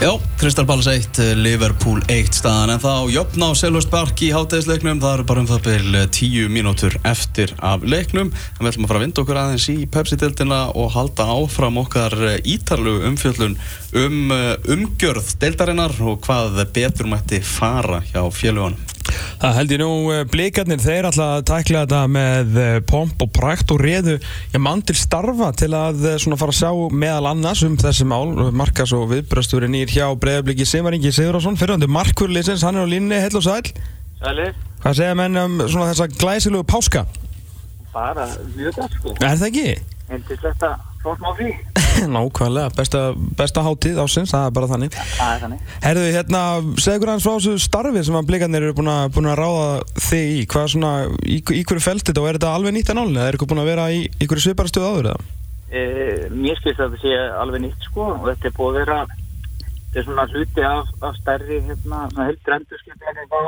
Já, Kristal Ballas 1, Liverpool 1 staðan. En þá jöfna á Selvhurst Park í hátæðisleiknum það eru bara um það byrj 10 mínútur eftir af leiknum. En við ætlum að fara að vinda okkur aðeins í Pepsi-deltina og halda áfram okkar ítarlu umfjöllun um umgjörð deltarinnar og hvað betur mætti fara hjá fjölugunum Það held ég nú eh, blikarnir þeir alltaf að tækla þetta með eh, pomp og prækt og reðu ég mann til starfa til að eh, svona fara að sjá meðal annars um þessi mál. Markas og viðbröðsturinn ír hjá bregðarbliki Simaringi Sigurðarsson fyrirhandi Markurlisins, hann er á línni, hell og sæl Sæli. Hvað segja menn um svona þessa glæsilugu páska? Bara mjög gæt sko. Er það ekki? Endislegt að fá smá frí Nákvæmlega, besta, besta hátíð ásins, það er bara þannig Það er þannig Herðu, hérna, segðu hans frá þessu starfi sem að blikarnir eru búin að, búin að ráða þig í Hvað er svona, í, í hverju felti þetta og er þetta alveg nýtt að nálinu? Er ykkur búin að vera í, í hverju svipara stöðu áður eða? e, Mér skilst að þetta sé alveg nýtt sko og þetta er búið að vera þetta er svona hluti af, af stærri hérna, svona heldur endurskipning á,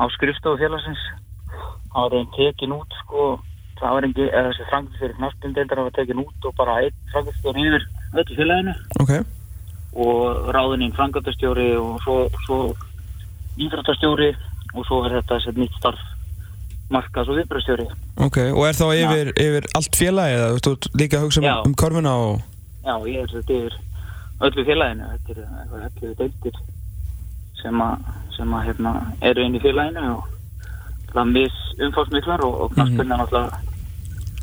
á skrifstofu félagsins Það var einn tekin út sko það var eða þessi frangist fyrir knastbyndeldar var tekin út og bara einn frangist fyrir yfir öllu félaginu. Ok, og ráðininn frangatastjóri og svo, svo íþróttastjóri og svo er þetta þessi nýtt starf markas og viðbröðstjóri ok, og er þá yfir, yfir allt félagi eða þú ert líka að hugsa um, um korfuna og Já, ég er þetta yfir öllu félaginu. Þetta er eitthvað hellu deildir sem að, sem að hérna, eru inn í félaginu og það er mis umfásmiklar og, og knaspunni er náttúrulega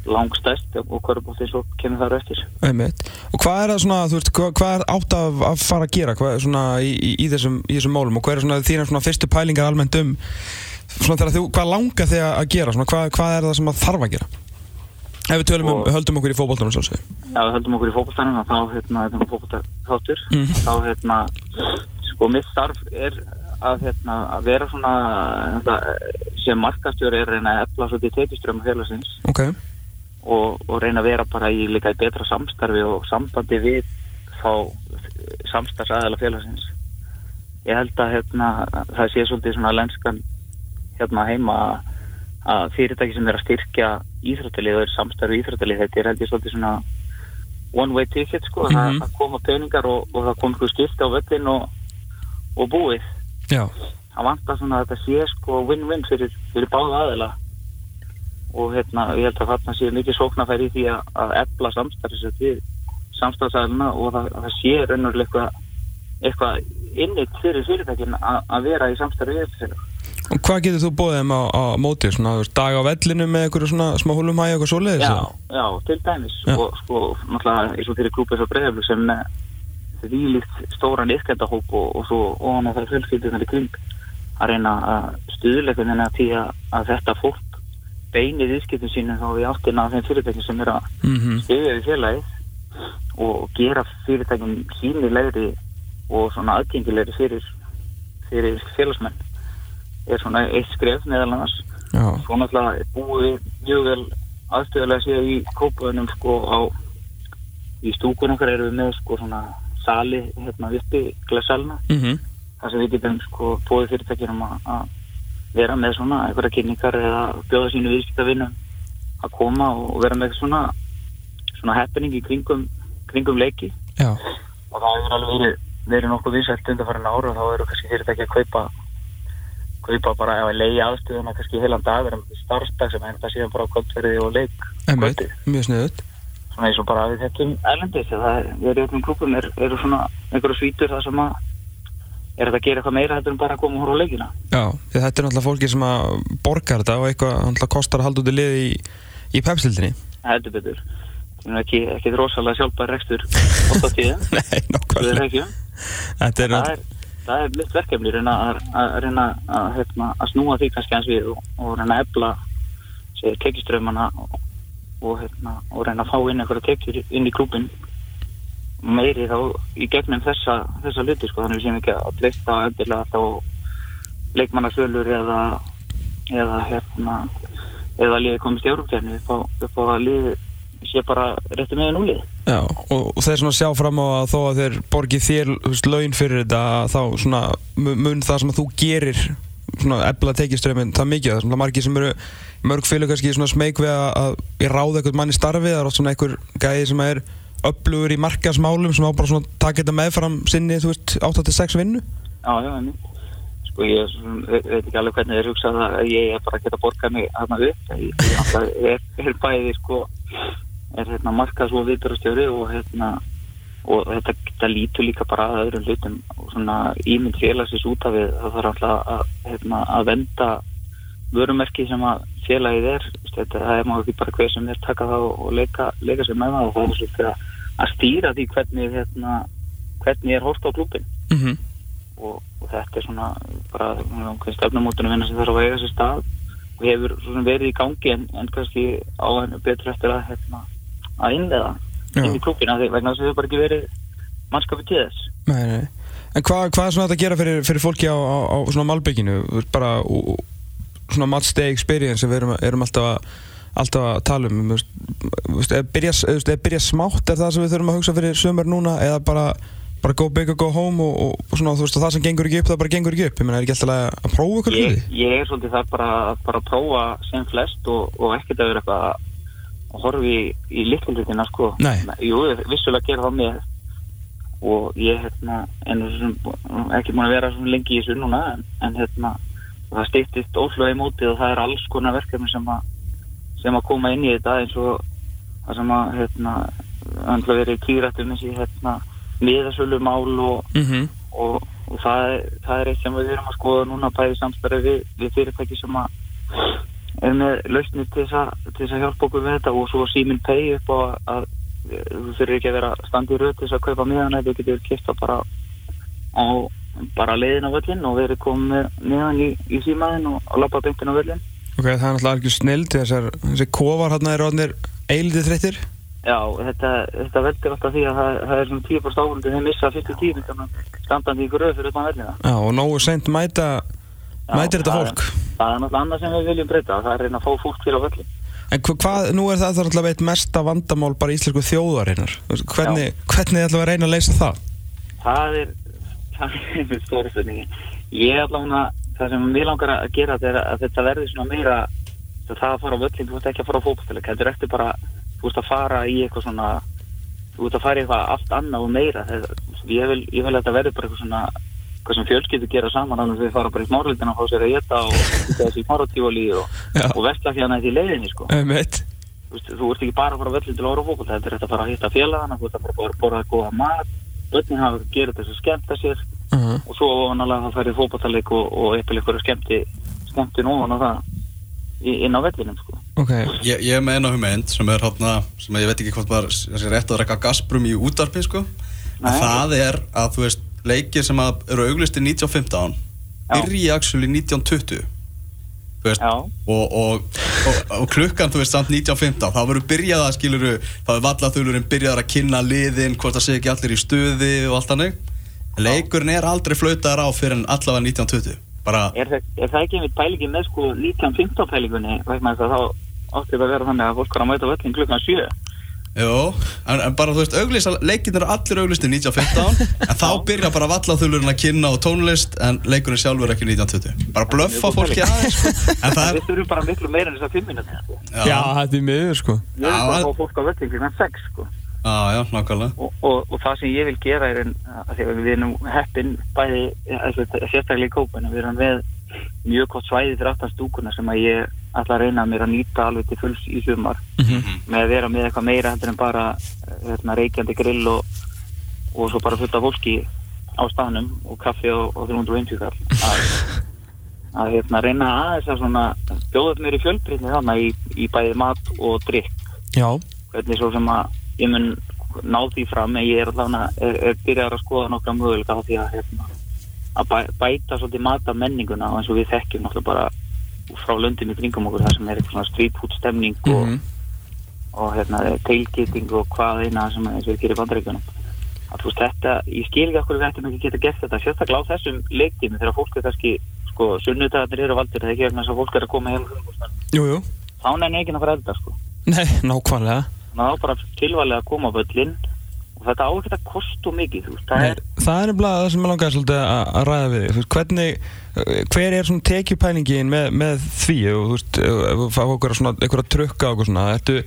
langstæst og hverjabótti svo kemur eftir. Einmitt. Og hvað er það svona, þú veist, hvað, hvað er átt að, að fara að gera? Hvað svona í, í, í, þessum, í þessum málum? Og hvað er svona þínar svona fyrstu pælingar almennt um svona þegar þú, hvað langar þig að gera? Svona, hvað, hvað er það sem að þarf að gera? Ef við tölum um, höldum okkur í fótboltanum svolítið Já, við höldum okkur í fókbaltanum þá hérna, þetta er fókbaltarþáttur Mhm. þá hérna sko mitt starf er að hérna að vera svona þetta, sem markastjóri er reyna að efla svolítið tekjuströma félagsins. Ok, og, og reyna að vera bara í líka í betra samstarfi og sambandi við þá samstarfsæðala félagsins. Ég held að hérna það sé svolítið svona lenskan hérna heima að- fyrirtæki sem er að styrkja íþróttalið og er samstarfi íþróttalið þetta er held ég svolítið svona one way ticket sko, Mhm. það, það koma peningar og, og það kom eitthvað skipti á völlin og, og búið. Já, það svona að þetta sé sko win-win fyrir, fyrir báða aðila og hérna ég held að þarna sé mikið sóknarfæri í því að, að efla samstarfis við samstarfsæðilina og það, það sé raunverulega eitthvað innit fyrir fyrirtækin að að vera í samstarfi við þetta og hvað getur þú bóðið þeim á, á móti, svona, dag á vellinu með einhverju svona smá húlum hæg og svoleiðis? já, já, til dæmis Já. og sko, náttúrulega eins og fyrir klúpið svo breyðaflug sem því líkt stóran yskendahóp og, og svo ofan á það fjölskyldunar í kring að reyna að stuðleika þennan að því að, að þetta fólk beinir viðskiptum sínum þá í áttina þeim fyrirtækjum sem er að Mhm. stiðja við félagið og gera fyrirtækjum sínilegri og svona aðgengilegri fyrir, fyrir félagsmenn. Er svona eitt skref meðal annars. Já, svo náttúrulega búið við mjög vel aðstöðulega séð í kópaðunum sko á í stúkun okkar erum við með sko svona sali hérna uppi glæsalna mhm, þar sem við getum sko búið fyrirtækjum að vera með svona einhverja kynningar eða bjóða sínu viðskiptavinnum að koma og vera með svona svona happening í kringum kringum leiki já, og það hefur alveg verið, verið nokkuð vinsælt undanfærin ára og þá eru kannski fyrirtæki að kaupa kaupa bara ef að leiði aðstöðuna kannski heilan dag vera með starfsdag sem enda síðan bara á kvöldverði og leik kvöldið. mjög sniðut svona eins og bara við þekkjum. Ælendis það er, við erum í öllum klúpum er, eru svona einhverju svítur það sem að er þetta að gera eitthvað meira heldur en bara að koma og horfa á leikina? Já, þetta er náttúrulega fólki sem að borgar þetta og eitthvað náttúrulega kostar að halda út í lið í, í pepsildinni betur. Það er ekki, ekki rosalega sjálfbær rekstur ótt á tíðum. Nei, Þetta er það er, það er litt verkefni reyna að, að, reyna að, hérna, að snúa því kannski hans við og, og reyna að ebla tekiströmmana og, og, hérna, og reyna að fá inn einhverja tekjur inn í klúbin meiri þá í gegnum þessa, þessa hluti sko, þannig við séum ekki að treysta endilega alltaf á leikmannasölur eða eða hérna eða liði komist í Európkjörni upp, á- að liði sé bara rétti með núlið Já, og, þeir svona sjá fram á að þó að þeir borgi þér laun fyrir þetta þá svona mu- mun það sem að þú gerir svona ebla tekiströmmin það mikið. Það er svona margir sem eru mörg fylgur kannski svona smeyk við að, að ráða eitthvað mann í starfi það er oft svona einhver gæði sem er upplugur í markasmálum sem á bara svona taka þetta meðfram sinni, þú veist, 8-6 vinnu Já, já, einmitt. Sko ég veit ekki alveg hvernig þeir hugsa það að ég er bara að geta borgað mig hana upp. Ég, ég er, er bæði sko, er hérna markað svo viðbjörnstjóri og hérna, og þetta, þetta lítur líka bara að öðrum hlutum og svona ímynd félagsins út af það þarf alltaf að, hérna, að venda vörumerki sem að félagið er, það er maður ekki bara hver sem er taka það og leika, leika sér með það og það er svolítið að, að stýra því hvernig, hérna, hvernig er hórt á klubin mm -hmm. og, og þetta er svona bara einhvern stefnumótunum vinna sem þarf að eiga sér stað og hefur svona verið í gangi en, en kannski á hennu betur eftir að hérna, að innlega inn í klúkina því vegna þess að þau bara ekki verið mannskapi til þess Nei, nei. En hvað, hvað er svona þetta að gera fyrir, fyrir fólki á, á, á svona malbygginu? Bara ú- svona day experience sem við erum, erum alltaf, að, alltaf að tala um. Er byrja, byrja smátt er það sem við þurfum að hugsa fyrir sömur núna eða bara, bara go big or go home og, og, og svona, veist, það sem gengur ekki upp, það bara gengur ekki upp. Ég meina, er ekki alltaf að, að prófa ykkur ég, ég er svolítið þar bara að bara prófa sem flest og, og ekkert að vera eitthvað að horfi í, í litlulutina sko. Jú, vissulega gera það með og ég hérna ekki múin að vera lengi í þessu núna en, en hérna það stýttist óslega í mótið og það er alls konar verkefni sem að sem að koma inn í þetta eins og það sem að hérna öndla verið kýrættum þessi hérna miðasölu mál og Mm -hmm. og, og það, er, það er eitt sem við erum að skoða núna bæði samstarfi við, við fyrirtæki sem að er með lausnir til þess að, hjálpa okkur við þetta og svo Simin Pay upp á að, þú þurfir ekki að vera standið röð til þess að kaupa miðan eða þú getur kipta bara á bara leiðin á völlin og verið komið með miðan í, í símaðin og, og lappa beintin á völlin Ok, það er náttúrulega algjör snild þessar, þessi kofar hérna er orðinir eilítið þreyttir. Já, þetta, þetta veldur alltaf því að það, það er svona 10% áhundi þeir missa fyrstu tími standandi í ykkur röð fyrir utan vellina Já, og nógu seint mæta, Já, mætir þetta fólk. er, það er náttúrulega annað sem við viljum breyta það er reyna að fá fólk fyrir á völlin En hva- hvað, nú er það þarna veit mesta vandamál bara íslensku þjóðarinnar. Hvernig, hvernig ætlum við að reyna að leysa það? það er það er mjög stóri spurningi ég er allavega það sem mér langar að gera þetta er að þetta verði svona meira það að fara á völlin, þú ert ekki að fara á fókbaltileg þetta er eftir bara, þú ert að fara í eitthvað svona þú ert að fara í eitthvað allt annað og meira. Það, ég, vil, ég vil að þetta verði bara eitthvað svona hvað sem fjölskyldu gera saman þannig að við fara bara í smárlítina og fá sér að geta og þessi smáratífóli og, og versla hérna í leiðinni sko. Þú, ert ekki bara að fara á völlin til að orða fókbalt þetta er þetta að fara að hitta félagana þú ert að fara að borða góða mat börnin hafa að gera þess að skemmta sér Uh -huh. og svo vanalega það færið fókbaltaleik og, og eitthvað eitthvað skemmti skemmti nú á það í- inn á vellinum sko. Ok. Ég, ég er með eina hugmynd sem er hérna, sem ég veit ekki hvort var þessi rétt að rekka Gazprom í útarpi sko. Nei. en það er að þú veist leikir sem að eru auglistir 1915 Já. byrji actually 1920 þú veist Já. og, og, og, og klukkan þú veist samt 1915 þá verður byrjað að skiluru þá er vallaþulurinn byrjað að kynna liðin hvort það sé ekki allir í stuði og allt hannig leikurinn er aldrei flautaðar á fyrir en allavega 1920 bara er, það, er það ekki einmitt pælingi með sko 1915 pælingunni vegna þess að þá átti þetta að vera þannig að fólk var að mæta völlin klukkan 7 Jó, en, en bara þú veist, auglýsa, leikinn eru allir auglistir 1915 en þá byrja bara vallaþulurinn að kynna á tónlist en leikurinn sjálfur ekki 1920 bara blöffa fólki aðeins sko. en það er, við þurfum bara miklu meira en þess að 5 minúti sko. Já, þetta er miður sko. Já, bara en- að fá fólk á völlin klukkan 6 sko. Já, já, og, og, og það sem ég vil gera er en, að því að við erum heppin bæði sérstaklega í kópinu við erum með mjög gott svæði fyrir aftan stúkuna sem að ég ætla að reyna mér að nýta alveg til fulls í sumar. Með að vera með eitthvað meira heldur en bara hérna, reykjandi grill og, og svo bara fullt af fólki á staðnum og kaffi og, og 350 kall. Að, að hérna, reyna aðeins að svona bjóða mér í fjölbreytni þarna í, í bæði mat og drikk Já. hvernig svo sem að ég mun ná því fram en ég er allavega byrjar að skoða nokkra möguleika á því að, hérna, að bæ, bæta svolítið mata menninguna og eins og við þekkjum náttúrulega bara frá löndum í kringum okkur það sem er eitthvað svona street food stemning og, og hérna tailgating og hvað eina sem og við gerum bandaríkjunum að þú veist þetta, ég skil ekki okkur við ættum ekki geta gert þetta, sérstaklega á þessum leiktími þegar fólk er kannski, sko, sunnudagarnir eru valdir, það er ekki vegna þess að fólk er að koma heim Jú, jú. þá nenni ekki að elda, sko Nei, nákvæmlega. Að þá bara tilvælega að koma á völlin og þetta á ekki að kostu mikið, þú veist, það Nei, er það er nefnilega það sem ég langaði svolítið að að ræða við veist, hvernig, eh, hver er svona tekjupælingin með, með því? Og þú veist, þú fá okkur trukka og okkur svona, ertu,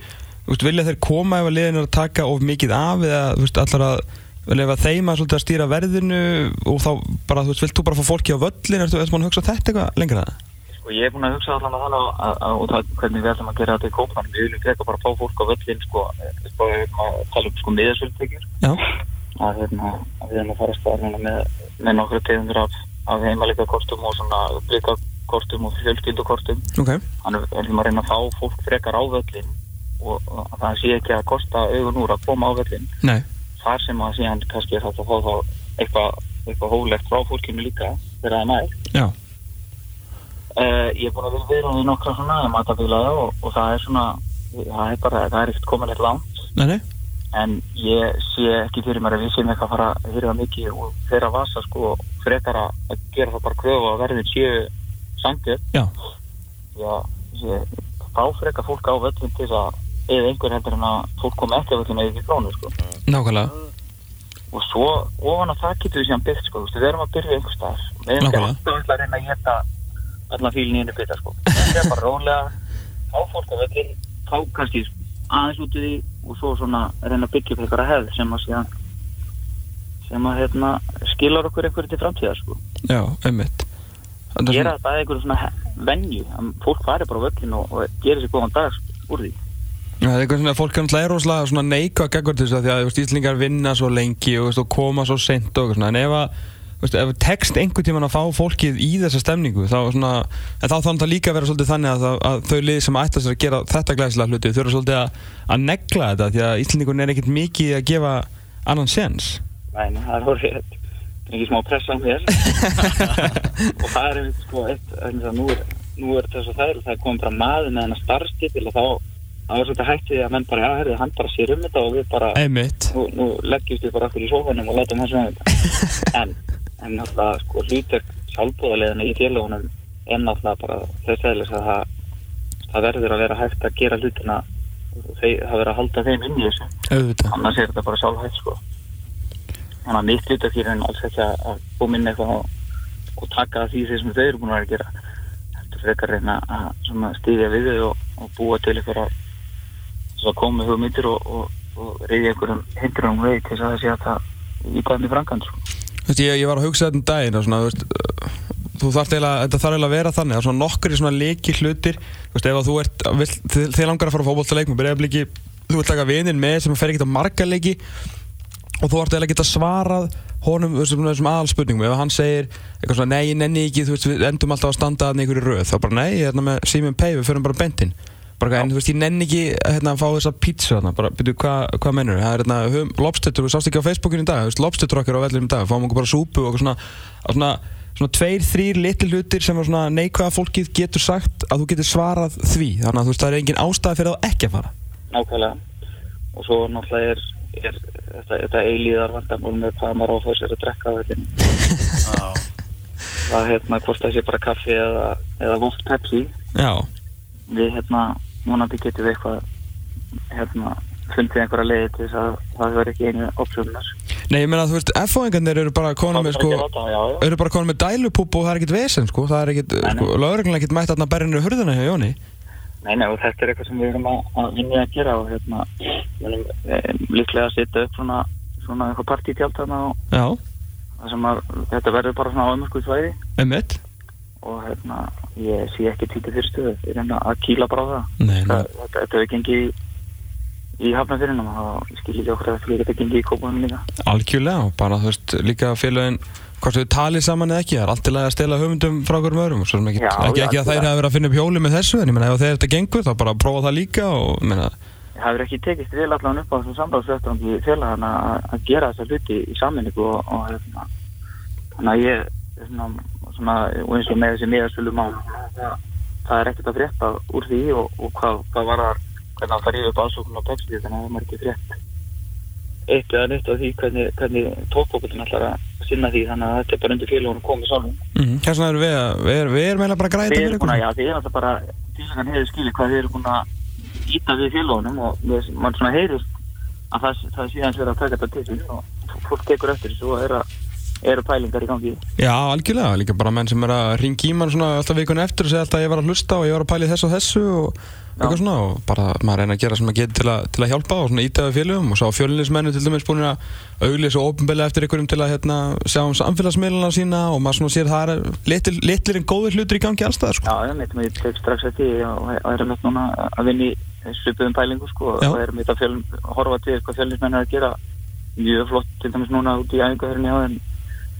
þú veist, vilja þeir koma ef að liðin er að taka of mikið af eða þú veist, allar að ef að þeim að, að stýra verðinu og þá bara, þú veist, vilt þú bara fá fólki á völlin ertu ertu búin að hugsa þetta eitthvað lengra? það? Sko ég er búin að hugsa allan að þannig að, að, og það, hvernig við ætlum að gera þetta í kópmann. Við viljum frekar bara fá fólk á völlin, sko, að tala um sko miðasvöldtekjur. Já, Að, hérna, að við erum að fara að staða hérna með, með nokkru tegundur af, af heimalika kortum og svona blika kortum og fjölskyldukortum. ok, Þannig við erum að reyna að fá fólk frekar á völlin og, og að það sé ekki að kosta augun úr að koma á völlin. nei, Þar sem að síðan kannski er þetta að eitthvað, eitthvað hólegt frá fólkinu líka þegar það er nær. Uh, ég er búin að vera í nokkra svona matabílaða og, og það er svona það er bara, það er ekkert komin eitt langt. Nei, nei, en ég sé ekki fyrir mér að við séum eitthvað að fara að hýrða mikið og þeirra vasa sko frekar að gera það bara kröfu að verðin séu sangið já, já, ég fá frekar fólk á völlin til þess að eða einhver heldur en að fólk komi ekki á völlin eða ekki krónu sko. Nákvæmlega, og svo ofan að það getur við síðan byggt sko, við erum að byrja einhver staðar. Við erum að að allan fílinn í einu bita sko. Það er bara rólega. Fá fólk á völlin, fá kannski aðeins út í því og svo svona reyna að byggja upp einhverja hefð sem að síðan sem að hérna skilar okkur einhverju til framtíðar sko. Já, einmitt. Þetta er að einhverju svona að fólk fari bara á völlin og, og gera sér góðan dag sko, úr því. Það er eitthvað svona, fólk er náttúrulega rosalega svona neika að þess að því að þú veist, Íslingar vinna svo lengi og, koma svo sent og eitthvað svona, en ef að veist, ef tekst einhvern tíman að fá fólkið í þessa stemningu, þá svona en þá þannig að líka vera svolítið þannig að, það- að þau lið sem ætla sér að gera þetta glæslega hluti þurfa svolítið að, að negla þetta því að Íslingun er ekkert mikið að gefa annan sens Nei, það er orðið þetta er ekki smá pressa á mér. Og það er einmitt sko eitt nú er, er þess að það er það komið bara maður með hennar starfstitil og þá þá er svolítið hægt við að menn bara, já, herrið, hann bara sér um þetta og við bara, Einmitt. nú, nú leggjumst við bara okkur í sófanum og látum hans með þetta. En, en náttúrulega sko hlutverk sjálfbúðarleðina í félagunum er náttúrulega bara þess aðeins að það, það verður að vera hægt að gera hlutina það verður að halda þeim inn í þessu. Annars er þetta bara sjálfhætt sko. Þannig að mitt hluta fyrir en alls ekki að koma inn eitthvað og, taka því þeir sem þau eru búin að vera að gera. Þetta frekar reyna að stýðja við þau og, og búa til eitthvað að koma hugmyndir og, og, og reyði einhverjum hindrunum vegi til þess að það sé að það í sko. Veist, ég, ég var að hugsa þetta um daginn og svona, þú veist, þú þarf eiginlega, þetta þarf eiginlega að vera þannig að svona nokkur í svona leiki hlutir. Þú veist, ef að þú ert, vill, þið, þið langar að fara á fótboltaleik með bregðarbliki, þú vilt taka vininn með sem fer ekkert á marga leiki og þú ert eiginlega að geta svarað honum þú veist, svona þessum aðalspurningum, ef hann segir eitthvað svona, nei, ég nenni ekki, þú veist, við endum alltaf að standa að einhverju röð, þá bara, nei, ég er hérna með Simon Pei, við förum bara bentinn bara, en þú veist, ég nenni ekki hérna, að fá þessa pizza þarna, bara, byrju, hvað hva mennur það er hérna, höfum, lobster, þú sást ekki á Facebookinu í dag, þú veist, lobster trokkar á vellinum í dag, fáum okkur bara súpu og svona, svona, svona tveir, þrýr litli hlutir sem er svona neikvæða fólkið getur sagt að þú getur svarað því, þannig að þú veist, það er engin ástæði fyrir það ekki að fara. nákvæmlega. Og svo náttúrulega er, er þetta, þetta eilíðar vandamál með hvað maður á að fá sér að drekka á þetta það hérna hvort það sé bara kaffi eða, eða volt Pepsi. Já, við hérna vonandi getum við eitthvað hérna fundið einhverja leiði til þess að það verður ekki einu opsjóðunar nei, ég meina, þú veist, F-fóðingarnir eru bara konum með, sko, eru bara konum með dælupúb og það er ekkert vesen, sko, það er nei. sko, lögreglan ekkert mætt að berinu hurðuna hjá Jóni. Nei, nei, og þetta er eitthvað sem við erum að, að vinna að gera og hérna munum, e, líklega að setja upp svona, svona eitthvað partítjált þarna og Já, það sem að þetta verður bara svona ámörskuð svæði einmitt. og hérna ég sé ekki títið fyrir stöðu. Ég reyna að kýla bara á það. Þetta, hefur gengið í, hafnafyrinum og ég skil ekki okkur að það geta gengið í kópunum líka. Algjörlega og bara þú veist líka félagin hvort þau talið saman eða ekki, það er allt til að stela hugmyndum frá hverjum öðrum, svo sem ekki, Já, ekki, já, ekki að þeir hafa verið að finna upp hjóli með þessu, en ég meina ef þeir þetta gengur þá bara prófa það líka og meina, það hefur ekki tekist vel allan upp á þessum samráðsvettangi félagana að, gera þessa hluti í sammenningu og, og hérna, þannig að ég svona, svona, og eins og með þessi miðasölu mál það, það er ekkert að frétta úr því og, og hvað, hvað var það hvernig það farið upp aðsókn á pepsi þannig að það er ekki frétt. Eitt eða neitt af því hvernig, hvernig tókvopillin ætlar að sinna því þannig að þetta er bara undir félagunum komið sálum mm, hérna erum við að, við, erum- við erum eiginlega bara að græta Þið fyrir eru búin að, já, þið eru alltaf bara Tísakan hefur skilið hvað þið eru búin að íta við félagunum og við, mann svona heyrist að það, það er síðan sér að taka þetta til og fólk tekur eftir þessu og er að eru pælingar í gangi. Já, algjörlega, líka bara menn sem er að ringa í mann svona alltaf vikun eftir og segja alltaf að ég var að hlusta og ég var að pæla í þessu og þessu og eitthvað svona og bara maður reyna að gera sem maður getur til, til að hjálpa og svona ítaði félögum og sá fjölinnismennu til dæmis búin að auglýsa og ofinbeglega eftir einhverjum til að hérna, sjá um samfélagsmiðluna sína og maður svona sér að það er litlir, litlir en góðir hlutir í gangi allstað sko. Já, ég veit, ég tek strax eftir og erum mitt núna að vinna í svipuðum pælingu sko Já. og erum mitt að horfa til hvað fjölnismenn er að gera. Mjög flott til dæmis núna út í æfingarhörni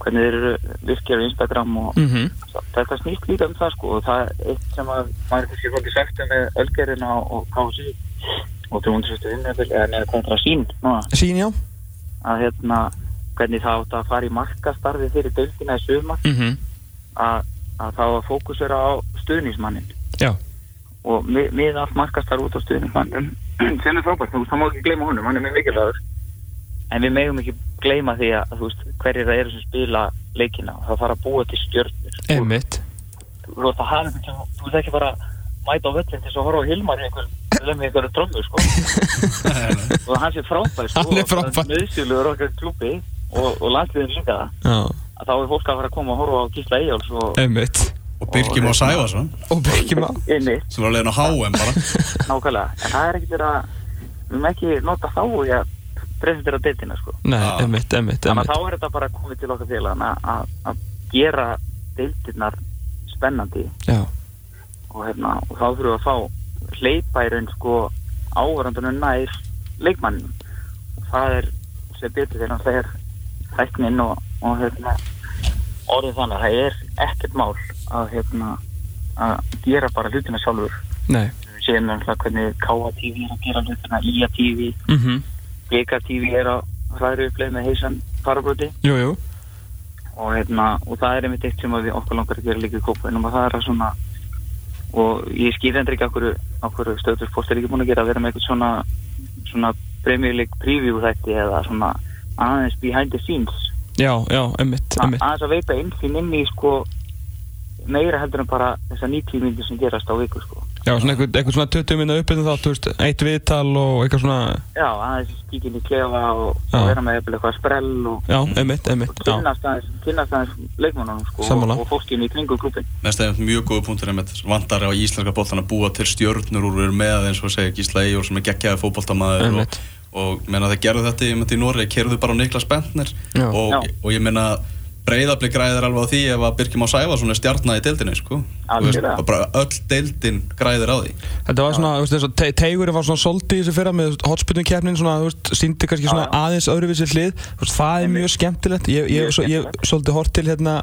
hvernig þeir eru virkir á Instagram og mm þetta snýst líka um það sko og það er eitt sem að maður er kannski fólki sagt um með Ölgerina og KSI og 300 vinnefil eða neða að sín núna. Sín, já. Að hérna hvernig það átt að fara í markastarfi fyrir deildina í sumar. Mm að, að það var fókusera á stuðnismannin Já, og mi- miða allt markastar út á stuðnismannum sem er frábært, þú veist, það má ekki gleyma honum hann er mjög mikilvægur en við megum ekki gleyma því að þú veist, hverjir það eru sem spila leikina. Og það fara að búa til stjörnir einmitt. Þú veist að hafa einhvern sem þú veist ekki bara mæta á völlin til þess að horfa á Hilmar lemmi einhverju trommu sko. Og hann sé frábær sko. Hann er frábær. meðsýluður okkar klubbi og, og landsliðin líka. Já, að þá er fólk að fara að koma og horfa á Gísla Eyjáls og einmitt. Og Birkjum á Sæfarsson Og Birkjum á inni, sem var að leiðin á HM bara. Nákvæmlega. En það er ekki verið að við erum ekki nota þá í að presentera deildina sko. Nei, Já. einmitt, einmitt, þannig að þá er þetta bara komið til okkar félagana að, að gera deildirnar spennandi. Já, og, hérna, og þá þurfum við að fá hleypa í raun sko ávarandunum nær leikmannin og það er sem betur þegar það er hæknin og, og hérna, orðið þannig að það er ekkert mál að, hérna, að gera bara hlutina sjálfur. Nei. Við séum náttúrulega hvernig KA-TV er að gera hlutina IA-TV, mm BK-TV er að hlæra uppleið með heisan farabröti og, hérna, og það er einmitt eitt sem við okkur langar að gera líka í kópaðinum og það er að svona og ég skýr endur ekki okkur, stöðurspóst er ekki búin að gera að vera með eitthvað svona svona premjöleik preview þætti eða svona aðeins behind the scenes. Já, já, einmitt aðeins að veita inn því inn í sko meira heldur en bara þessar 90 myndir sem gerast á viku sko Já, svona eitthvað, eitthvað svona 20 minna uppbyrðin þá, þú veist, eitt viðtal og eitthvað svona já, aðeins kíkinn í klefa og, og vera með jafnvel eitthvað sprell og, Já, einmitt, og einmitt, já kynnast aðeins, kynnast aðeins leikmannunum sko Sammála. og, og fólkinu í kringu klubin Mér finnst það mjög góða punktur einmitt vantar á íslenska boltan að búa til stjörnur úr með eins og segja Gísla Eyjól sem er geggjaði fótboltamaður og, og meina þeir gerðu þetta einmitt í Noregi, kerðu bara á Niklas Bentner Já. og, Já. og ég meina breyðablik græðir alveg á því ef að Birkjum á Sæfarsson er stjarnar í deildinni sko. Bara öll deildin græðir á því. Þetta var svona, og te Teigurinn var svona soldi í þessu fyrra með hotspillum keppnin svona, þú veist, síndi kannski svona Já, já. aðeins öðruvísi hlið, þú veist, það er mjög skemmtilegt. Ég, ég, Mjög svo, ég svolítið hort til hérna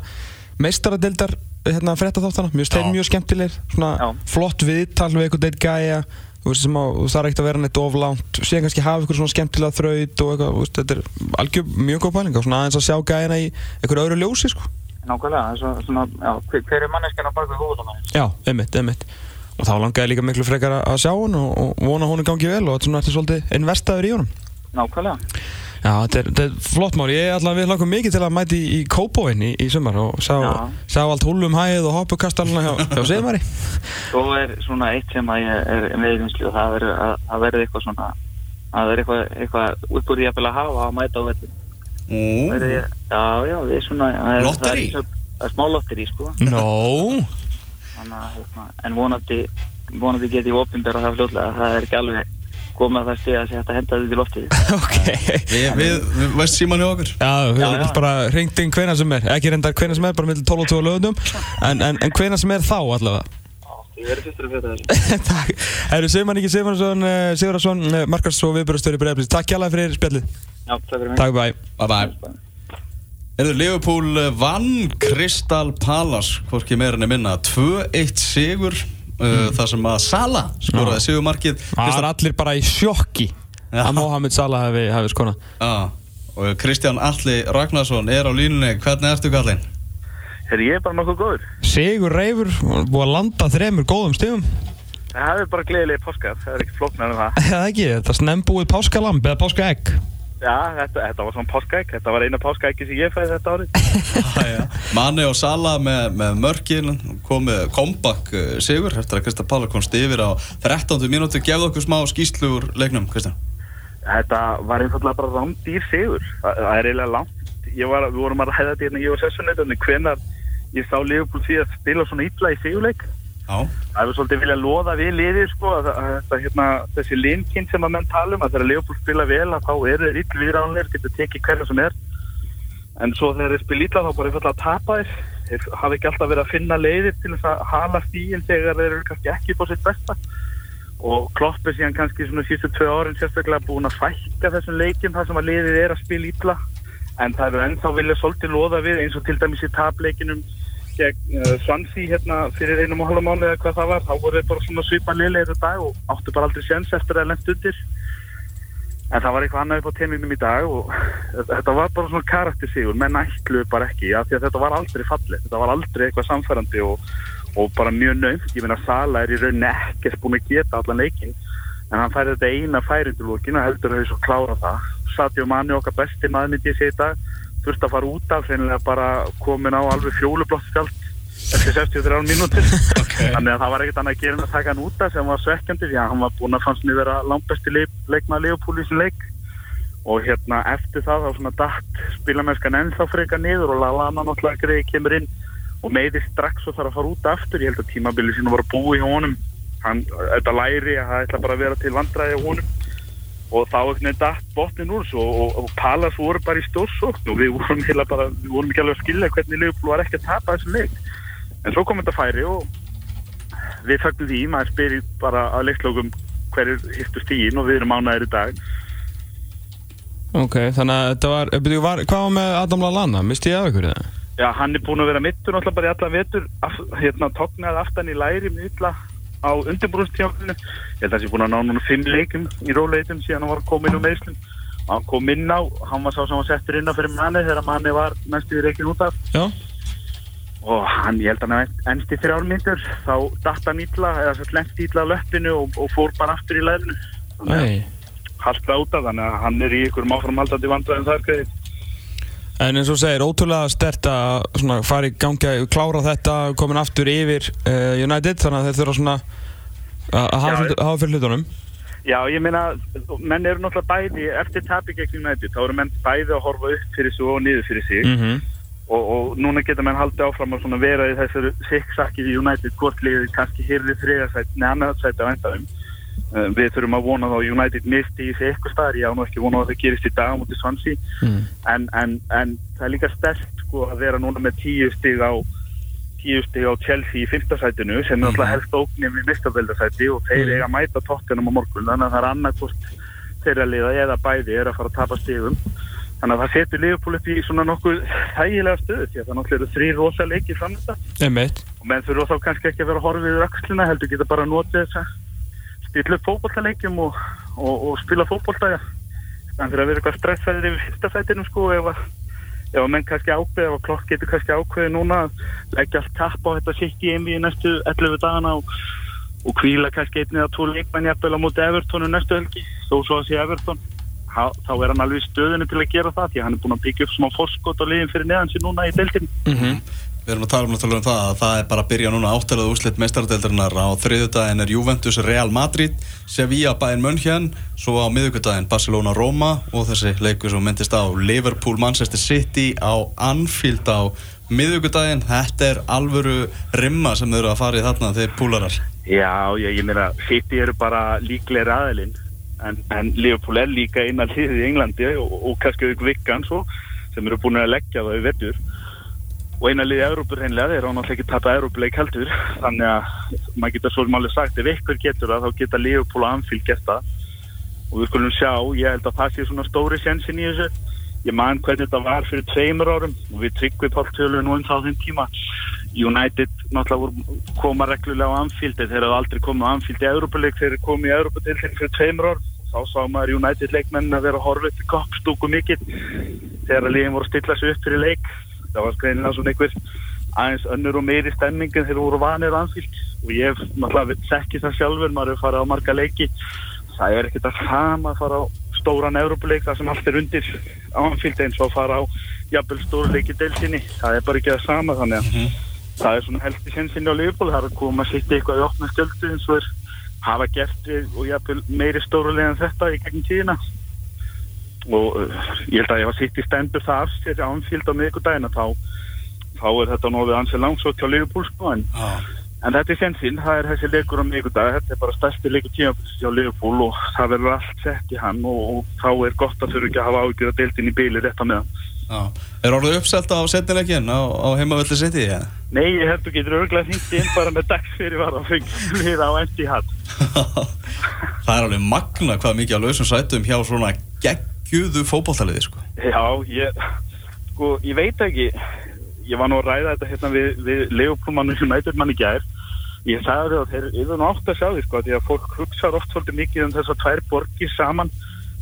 meistaradildar hérna fréttaþáttana, mjög stein Já. mjög skemmtilegir. Svona Já. flott viðtal við eitthvað deitt gæja veist, á, þú þarf ekkert að vera neitt oflánt síðan kannski hafa eitthvað svona skemmtilega þraut og eitthvað, veist, þetta er algjör mjög góð pæling. Aðeins að sjá gæjana í eitthvað öðru ljósi, sko. Nákvæmlega, það er svo- svona, já, hver, hver er manneskjan á bakvið hóðumann Já, einmitt, einmitt. Og þá langaði líka miklu frekar að- sjá hún og, og vona hún gangi vel og þetta er svona eftir svolítið investaður í honum. Nákvæmlega Já, þetta er, þetta er flott mál, ég ætla að við langum mikið til að mæti í, í Kópóin í, í sumar og sjá, Já. sjá allt húlum hæð og hoppukastaluna hjá, hjá Sigmari. Svo er svona eitt sem að ég er meðvinnslu og það verður að það eitthvað svona að verður eitthvað, eitthvað upp úr því að hafa að mæta á verður ég, já, já, við svona það er- Lotterí? það er, það er smá lotteri, sko. Nó, Þannig, að, hérna, en vonandi vonandi geti ég opinbera það fljótlega. Það er ekki alveg komið að það sé að að þetta í loftið. Ok. Við, við, við veist síman hjá okkur. Já, við Já, erum já. bara hringt inn hvena sem er, ekki reyndar hvena sem er, bara millir 12 og 2 lögundum en, en, en hvena sem er þá allavega. Ég verður fyrstur að fjöta þessu Takk, Herru Sigmar Ingi Sigmarsson, uh, Sigurðarsson, uh, Markars og viðbjörnstöri Breiðablís Takk hjálpa fyrir spjallið, já, takk fyrir mig. Takk bæ Bye bye Erðu Liverpool eh, vann Crystal Palace hvorki meira en minna. 2-1 sigur uh, þar sem að Sala skoraði sigurmarkið. Það er allir bara í sjokki Já. að Mohamed Salah hefði hef skona Já, og Kristján Alli Ragnarsson er á línunni, hvernig ertu kallinn? Herri, ég er bara nokkuð góður. Sigur Reifur, búið að landa þremur góðum stigum. Það er bara gleðilega páskar, það er ekki flóknar en það. Það ekki, þetta er snembúið páskalamb eða páskaegg já, þetta, þetta var svona páskaegg þetta var eina páskaeggi sem ég fæði þetta árið. Mani og Sala með, með mörkin komið comeback uh, sigur eftir að Kristján Pála komst yfir á 13. mínúti gefðu okkur smá skýslu úr leiknum, Kristján. Þetta var einfallega bara rándýr sigur. Það, það er eiginlega langt. Var, við vorum að ræða þetta hérna í OSS-unni hvenar ég sá Liverpool því að spila svona illa í sigurleik það hefur svolítið viljað loða við liðið sko, að, að, að, hérna, þessi linkinn sem að menn tala um að þegar Leopold spila vel að þá eru þeir ill viðránleir, getur tekið hverja sem er. En svo þegar þeir spila illa þá bara einfallega að tapa þeir. Þeir hafa ekki alltaf verið að finna leiðir til þess að hala stíl þegar þeir eru kannski ekki på sitt besta. Og Klopp er síðan kannski svona sístu tvö árin sérstaklega búin að fækka þessum leikim þar sem að liðið er að spila illa. En það eru ennþá vilja svolítið loða við eins og til dæmis í tapleikinum gegn uh, Swansea hérna fyrir einum og halva mánu eða hvað það var, þá voru þeir bara svona svipa liðlegir í dag og áttu bara aldrei séns eftir að lent undir. En það var eitthvað annað upp á teininum í dag og þetta var bara svona karaktersigur menn ætlu bara ekki, að þetta var aldrei fallið, þetta var aldrei eitthvað samfærandi og, og bara mjög nöymt, ég meina Sala er í rauninni ekkert búin að geta allan leikin en hann færi þetta eina færindulókin og heldur að þau svo klára það. Sadio Mani okkar besti maður myndi ég segja í dag þurfti að fara út af reynilega bara komin á alveg fjólublott skald eftir 63 mínútur. Okay. þannig að það var ekkert annað að gera en að taka hann út af sem var svekkjandi því að hann var búinn að fannst mér vera langbesti leik, leikmað Leopold í sin leik. Og hérna eftir það þá svona dætt spilamennskan ennþá freka niður og Lallana náttúrulega greiði kemur inn og meði strax og þarf að fara út aftur. Ég held að tímabili sín var að búa í honum hann, þetta læri að það ætla bara að vera til vandræði á honum og þá ekkert neitt dætt botnin úr þessu og, og, og Palas voru bara í stórsókn og við vorum, bara, við vorum ekki alveg að skilja hvernig Leopold var ekki að tapa þessum leik en svo kom þetta færi og við fögnum því, maður spyrir bara að leikslókum hverjur hittu stígin og við erum ánæðir í dag Ok, þannig að þetta var, byrju, var hvað var með Adam Lallana? Misti ég af ykkur það? Já, hann er búin að vera mittur náttúrulega bara í alla vetur af, hérna tóknaði aftan í læri milla á undirbúrunstjáfninu ég held að það sé búin að ná núna fimm leikum í róleitum síðan hann var að koma inn á meðslum hann kom inn á, hann var sá sem var settur inn á fyrir manni þegar manni var næstu í reikin út af. Já. og hann, ég held að hann ennst í þrjármyndur þá datt hann ítla, eða svo lengt ítla á löppinu og, og fór bara aftur í halda út af þannig að hann er í ykkur áframhaldandi vandræðum þar En eins og segir, ótrúlega stert að fara í gangi að klára þetta komin aftur yfir uh, United þannig að þeir þurfa svona að að hafa fyrir hlutunum. Já, ég meina, menn eru náttúrulega bæði eftir tapi gegn United, þá eru menn bæði að horfa upp fyrir sig og niður fyrir sig. Mm og, og núna geta menn haldið áfram að vera í þessari sikksakki í United, hvort liðið kannski hýrði þriðasætt, neða annarsætt af endaðum uh, við þurfum að vona þá United misti í sig eitthvað staðar, ég á nú ekki vona að það gerist í dag á mútið Swansea. Mm. en, en, en það er líka sterkt sko að vera núna með tíu stig á tíu stig á Chelsea í fymtasætinu sem er alltaf helst ógnum í mistaböldasæti og þeir Mhm. eiga að mæta tóttunum á morgun. Þannig að það er annarkost þeirra liða eða bæði er að fara að tapa stigum. Þannig að það setur Liverpool upp í svona nokkuð þægilega stöðu því að það náttúrulega eru þrý rosa leiki framönda og menn þurfa þá kannski ekki að vera að horfa yfir öxlina heldur geta bara að nota þess að stilla upp fótbollaleikjum og, og, og spila fótbollta þannig að vera eitthvað stressaðir yfir fyrsta sætinu sko ef að ef að menn kannski ákveð, ef að klokk getur kannski ákveði núna leggja allt kapp á þetta í einvið næstu 11 dagana og, og kvíla kannski einni eða tvo leikmenn jafnvel á móti Evertonu næstu helgi. Þó svo að sé Everton ha, þá er hann alveg í stöðinu til að gera það því að hann er búin að byggja upp smá forskot og liðin fyrir neðan sér núna í deildinu mm Við erum að tala um um það að það er bara að byrja núna áttalað úrslit meistaradeildarinnar. Á þriðjudaginn er Juventus Real Madrid Sevilla Bayern München svo á miðugudaginn Barcelona Roma og þessi leikur sem myndist á Liverpool Manchester City á Anfield á miðugudaginn þetta er alvöru rimma sem þau eru að fara í þarna þeir púlarar. Já, já, ég meina, City eru bara líklegir aðilinn en, en Liverpool er líka innan liðið í Englandi og, og kannski auk vikkan svo sem eru búin að leggja það í vettur og eina liðið Európur hreinlega þeir án alltaf ekki tapað Európuleik heldur. Þannig að maður getur svo máli sagt ef ykkur getur það þá geta Liverpool og Anfield gert það. Og við skulum sjá, ég held að það sé svona stóri sensin í þessu. Ég man hvernig þetta var fyrir tveimur árum og við tryggum upp allt tölur nú um þá þeim tíma. United náttúrulega koma reglulega á Anfield þeir hefðu aldrei komið á Anfield í Európuleik þeir komið í Európa-deildin fyrir tveimur árum. Þá sá maður United leikmenn að vera upp í koppstúku mikill þegar liðin voru að stilla sig upp fyrir leik það var skrænilega svona einhver aðeins önnur og meiri stemming en þeir voru vanir á Anfield. Og ég hef náttúrulega sekki það sjálfur, maður hefur farið á marga leiki. Það er ekkert að sama að fara á stóran Európuleik þar sem allt er undir á Anfield eins og að fara á jafnvel stóru leiki deilsinni, það er bara ekki það sama þannig að það er svona helst í sensinni á Liverpool, það er að koma að sitja eitthvað í opna skjöldu eins og er hafa gert og jafnvel meiri stórulega en þetta í gegnum tíðina og uh, ég held að ef að sitt í stendur af sér ánfíld á miðgudagina þá, þá er þetta nú við ansið langsótt hjá Liverpool sko en, Já. en þetta er sensinn, það er þessi leikur á miðgudag, þetta er bara stærsti leikur tímafélis hjá Liverpool og það verður allt sett í hann og, og þá er gott að þurfa ekki að hafa ágjör að deildin í bíli rétt á meðan. Já. Er orðið uppselt á setnilegin á, á heimavelli sitt í? Ja? Nei, ég held þú getur örglega hringt inn bara með var að á endi hatt. það er alveg magna hvað mikið á lausum sætum hjá svona geggjuðu fótballtaliði sko. Já, ég, sko, ég veit ekki, ég var nú að ræða þetta hérna við, við Leopoldmann og United mann í gær. Ég sagði að þeir eru nú átt að sjá því, sko, því að fólk hugsaður oft svolítið mikið um þessar tvær borgir saman.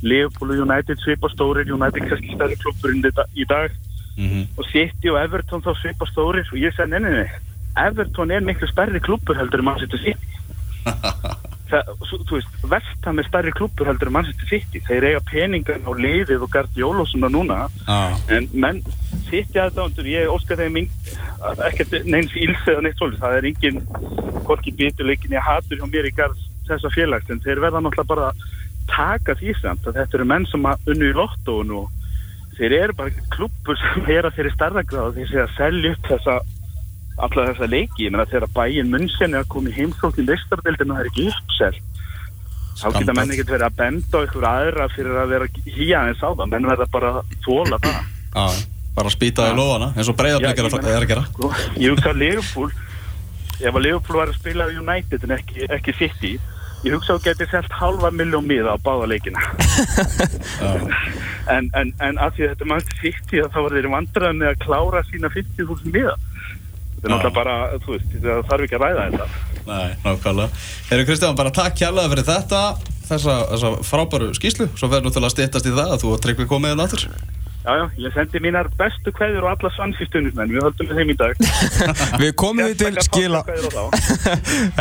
Leopold og United svipa stórir, United kannski stærri klubburinn í dag- mm og City og Everton þá svipa stórir og ég sagði, nei, nei, nei, Everton er miklu stærri klubbur heldur en Manchester City. Það, þú veist, Vestham er stærri klubbur heldur en Manchester City. Þeir eiga peningan á liðið og Guardiola og svona núna Já. en menn City aðdándur, ég óskar þeim ekkert neins íls eða neitt svolítið, það er engin hvorki bituleikin ég hatur hjá mér í garð þessa félags en þeir verða náttúrulega bara að taka því samt að þetta eru menn sem að unnu í lottóun og þeir eru bara klubbur sem er að þeirri starra gráð þeir sé að selja upp þessa alla þessa leiki, ég meina þegar bæinn munnsen er að koma í heimsókn í listardildinu og það er ekki uppselt. Þá geta menn ekkert verið að benda á ykkur aðra fyrir að vera hýja eins á það. Menn verða bara að þóla það. Já. Bara að spýta í lófana eins og breyðarblik Já, ég að- meina- er að gera. Sko, ég hugsa að Liverpool ef að Liverpool var að spila á United en ekki, ekki City ég hugsa að þú getið selt halva miljón miða á báða leikina. En, en, en að því að þetta mannst City þá var þeir vandrað með að klára sína 50.000 miða þetta er náttúrulega bara, þú veist, það þarf ekki að ræða þetta. Nei, nákvæmlega. Herru Kristján, bara takk kærlega fyrir þetta, þessa, þessa frábæru skýslu. Svo verður náttúrulega að styttast í það að þú og Tryggvi komið inn aftur. Já, já, ég sendi mínar bestu kveður og alla svansýstunismenn, við höldum með þeim í dag. Við komum við til skila.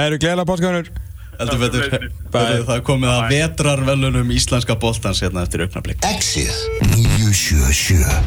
eru gleðilega páskaðunur Heldur betur. Herru, Það komið að vetrarvelunum íslenska boltans hérna eftir auknarblik. Exið 977